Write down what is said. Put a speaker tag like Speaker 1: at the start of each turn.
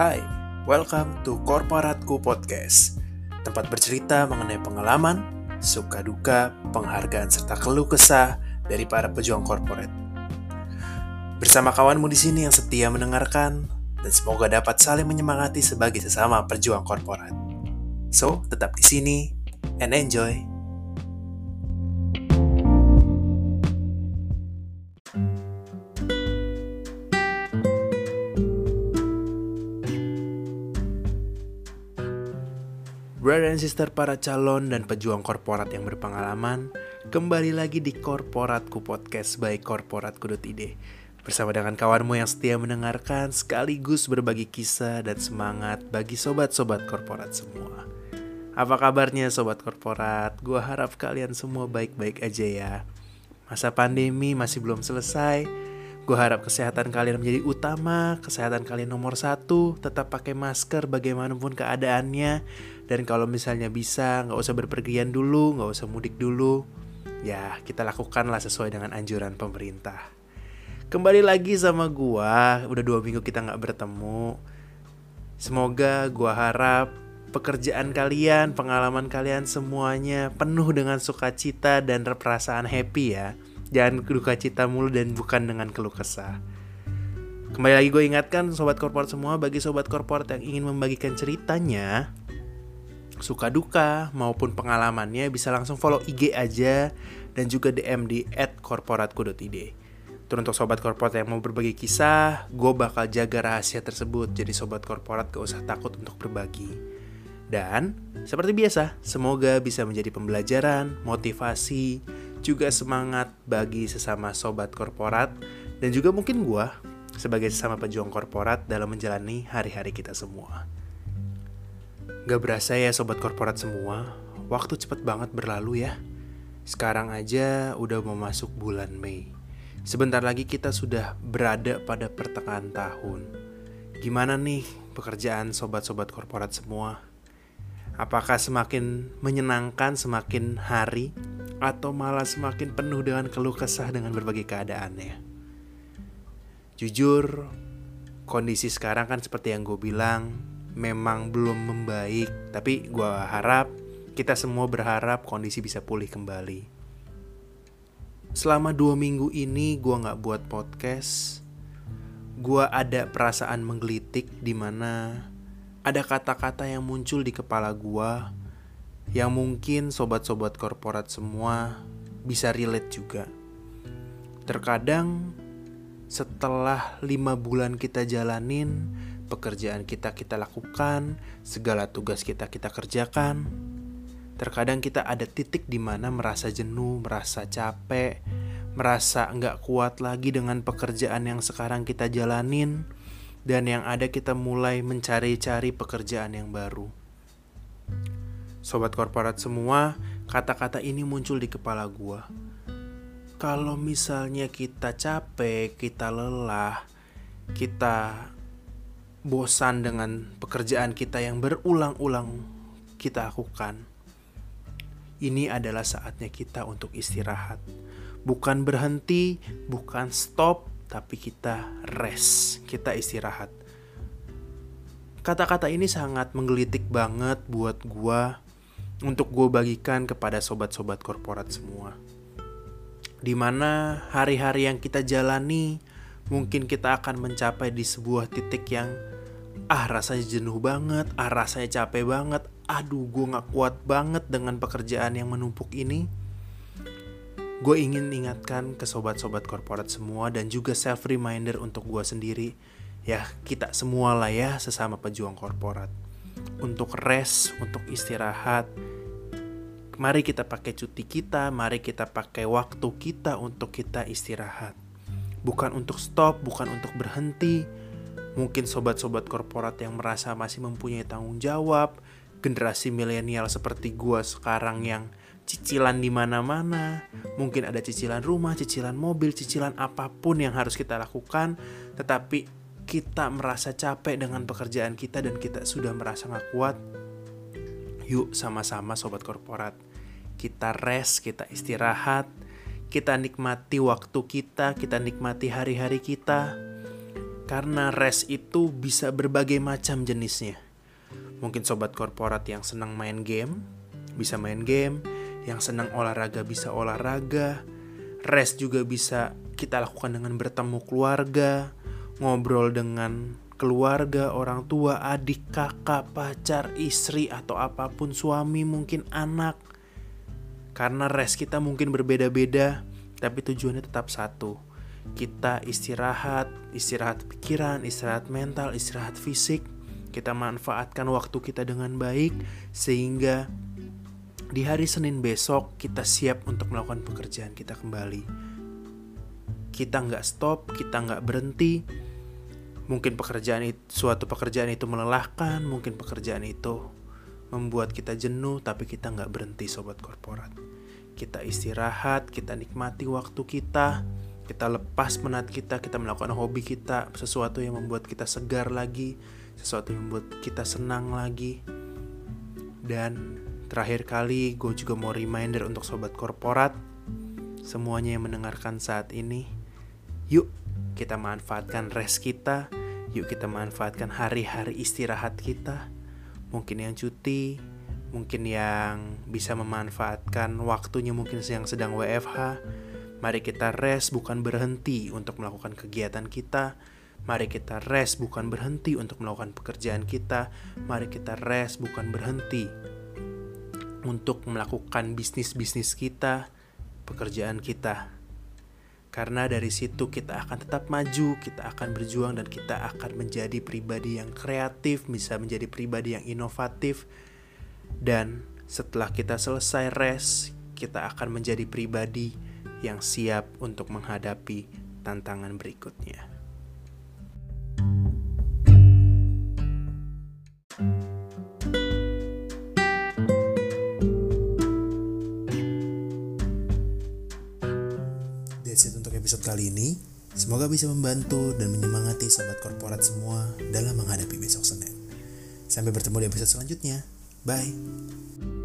Speaker 1: Hai, welcome to Korporatku Podcast Tempat bercerita mengenai pengalaman, suka duka, penghargaan, serta keluh kesah dari para pejuang korporat. Bersama kawanmu di sini yang setia mendengarkan Dan semoga dapat saling menyemangati sebagai sesama perjuang korporat. So, tetap di sini and enjoy Brother and sister para calon dan pejuang korporat yang berpengalaman, kembali lagi di Korporatku Podcast by Korporatku.id Bersama dengan kawanmu yang setia mendengarkan sekaligus berbagi kisah dan semangat bagi sobat-sobat korporat semua. Apa kabarnya sobat korporat? Gua harap kalian semua baik-baik aja ya. Masa pandemi masih belum selesai, Gue harap kesehatan kalian menjadi utama, kesehatan kalian nomor satu, tetap pakai masker bagaimanapun keadaannya, dan kalau misalnya bisa nggak usah berpergian dulu, nggak usah mudik dulu, ya kita lakukanlah sesuai dengan anjuran pemerintah. Kembali lagi sama gua, udah dua minggu kita nggak bertemu. Semoga gua harap pekerjaan kalian, pengalaman kalian semuanya penuh dengan sukacita dan perasaan happy ya Jangan duka cita mulu dan bukan dengan keluh kesah. Kembali lagi gue ingatkan sobat korporat semua bagi sobat korporat yang ingin membagikan ceritanya suka duka maupun pengalamannya bisa langsung follow IG aja dan juga DM di @korporatku.id. Terus untuk sobat korporat yang mau berbagi kisah, gue bakal jaga rahasia tersebut. Jadi sobat korporat gak usah takut untuk berbagi. Dan seperti biasa, semoga bisa menjadi pembelajaran, motivasi, juga semangat bagi sesama sobat korporat dan juga mungkin gue sebagai sesama pejuang korporat dalam menjalani hari-hari kita semua. Gak berasa ya sobat korporat semua, waktu cepet banget berlalu ya. Sekarang aja udah mau masuk bulan Mei. Sebentar lagi kita sudah berada pada pertengahan tahun. Gimana nih pekerjaan sobat-sobat korporat semua? Apakah semakin menyenangkan semakin hari atau malah semakin penuh dengan keluh kesah dengan berbagai keadaannya. Jujur, kondisi sekarang kan seperti yang gue bilang, memang belum membaik, tapi gue harap kita semua berharap kondisi bisa pulih kembali. Selama dua minggu ini gue gak buat podcast, gue ada perasaan menggelitik di mana ada kata-kata yang muncul di kepala gue yang mungkin sobat-sobat korporat semua bisa relate juga. Terkadang setelah lima bulan kita jalanin, pekerjaan kita kita lakukan, segala tugas kita kita kerjakan, terkadang kita ada titik di mana merasa jenuh, merasa capek, merasa nggak kuat lagi dengan pekerjaan yang sekarang kita jalanin, dan yang ada kita mulai mencari-cari pekerjaan yang baru. Sobat korporat semua, kata-kata ini muncul di kepala gua. Kalau misalnya kita capek, kita lelah, kita bosan dengan pekerjaan kita yang berulang-ulang kita lakukan. Ini adalah saatnya kita untuk istirahat. Bukan berhenti, bukan stop, tapi kita rest, kita istirahat. Kata-kata ini sangat menggelitik banget buat gua untuk gue bagikan kepada sobat-sobat korporat semua. Di mana hari-hari yang kita jalani, mungkin kita akan mencapai di sebuah titik yang ah rasanya jenuh banget, ah rasanya capek banget, aduh gue gak kuat banget dengan pekerjaan yang menumpuk ini. Gue ingin ingatkan ke sobat-sobat korporat semua dan juga self reminder untuk gue sendiri, ya kita semua lah ya sesama pejuang korporat. Untuk rest, untuk istirahat, Mari kita pakai cuti kita, mari kita pakai waktu kita untuk kita istirahat. Bukan untuk stop, bukan untuk berhenti. Mungkin sobat-sobat korporat yang merasa masih mempunyai tanggung jawab, generasi milenial seperti gua sekarang yang cicilan di mana-mana, mungkin ada cicilan rumah, cicilan mobil, cicilan apa pun yang harus kita lakukan, tetapi kita merasa capek dengan pekerjaan kita dan kita sudah merasa nggak kuat. Yuk sama-sama sobat korporat kita rest, kita istirahat, kita nikmati waktu kita, kita nikmati hari-hari kita. Karena rest itu bisa berbagai macam jenisnya. Mungkin sobat korporat yang senang main game, bisa main game, yang senang olahraga bisa olahraga, rest juga bisa kita lakukan dengan bertemu keluarga, ngobrol dengan keluarga, orang tua, adik, kakak, pacar, istri, atau apa pun, suami, mungkin anak. Karena rest kita mungkin berbeda-beda, tapi tujuannya tetap satu, kita istirahat, istirahat pikiran, istirahat mental, istirahat fisik. Kita manfaatkan waktu kita dengan baik sehingga di hari Senin besok kita siap untuk melakukan pekerjaan kita kembali. Kita nggak stop, kita nggak berhenti. Mungkin pekerjaan itu, suatu pekerjaan itu melelahkan, mungkin pekerjaan itu membuat kita jenuh, tapi kita nggak berhenti sobat korporat. Kita istirahat, kita nikmati waktu kita, kita lepas penat kita, kita melakukan hobi kita, sesuatu yang membuat kita segar lagi, sesuatu yang membuat kita senang lagi. Dan terakhir kali gue juga mau reminder untuk sobat korporat, semuanya yang mendengarkan saat ini, yuk kita manfaatkan rest kita, yuk kita manfaatkan hari-hari istirahat kita. Mungkin yang cuti, mungkin yang bisa memanfaatkan waktunya mungkin yang sedang WFH, Mari kita rest bukan berhenti untuk melakukan kegiatan kita. Mari kita rest bukan berhenti untuk melakukan pekerjaan kita. Mari kita rest bukan berhenti untuk melakukan bisnis-bisnis kita, pekerjaan kita. Karena dari situ kita akan tetap maju, kita akan berjuang dan kita akan menjadi pribadi yang kreatif, bisa menjadi pribadi yang inovatif. Dan setelah kita selesai rest, kita akan menjadi pribadi yang siap untuk menghadapi tantangan berikutnya. That's it untuk episode kali ini. Semoga bisa membantu dan menyemangati sobat korporat semua dalam menghadapi besok Senin. Sampai bertemu di episode selanjutnya. Bye.